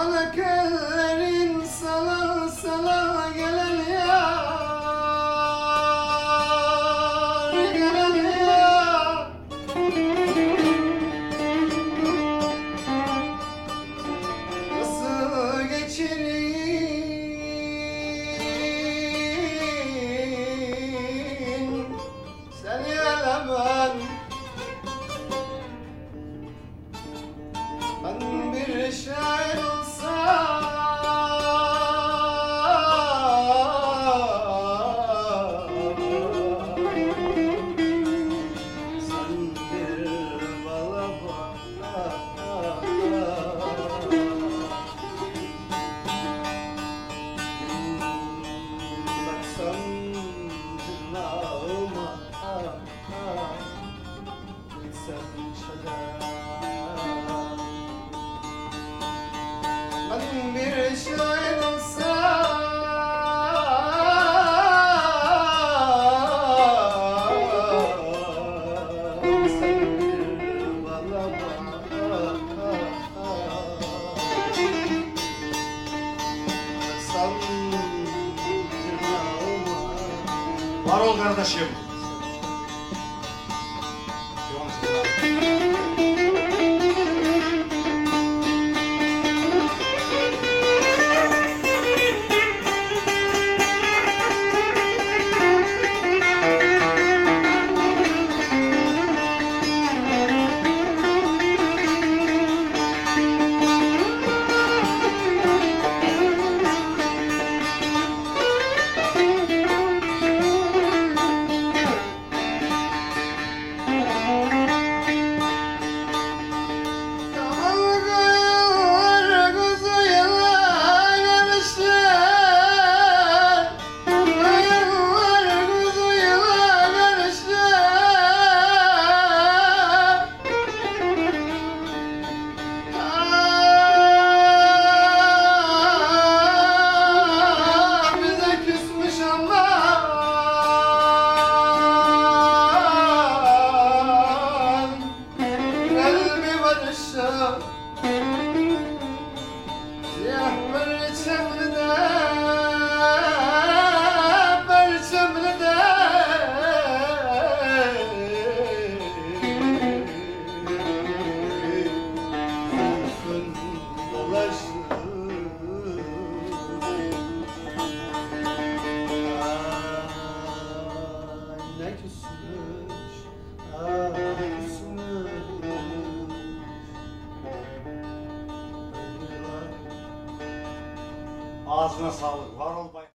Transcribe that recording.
Yanık ellerin sana sana gelen yar Gelen yar. Nasıl geçireyim Seni ele ben bir şair Bir balabana Baksam tırnağıma Var ol kardeşim. Barışa Siyah perçemli de Perçemli de dolaşır. Ay ne küsmüş Ay Ağzına sağlık. Var ol bay.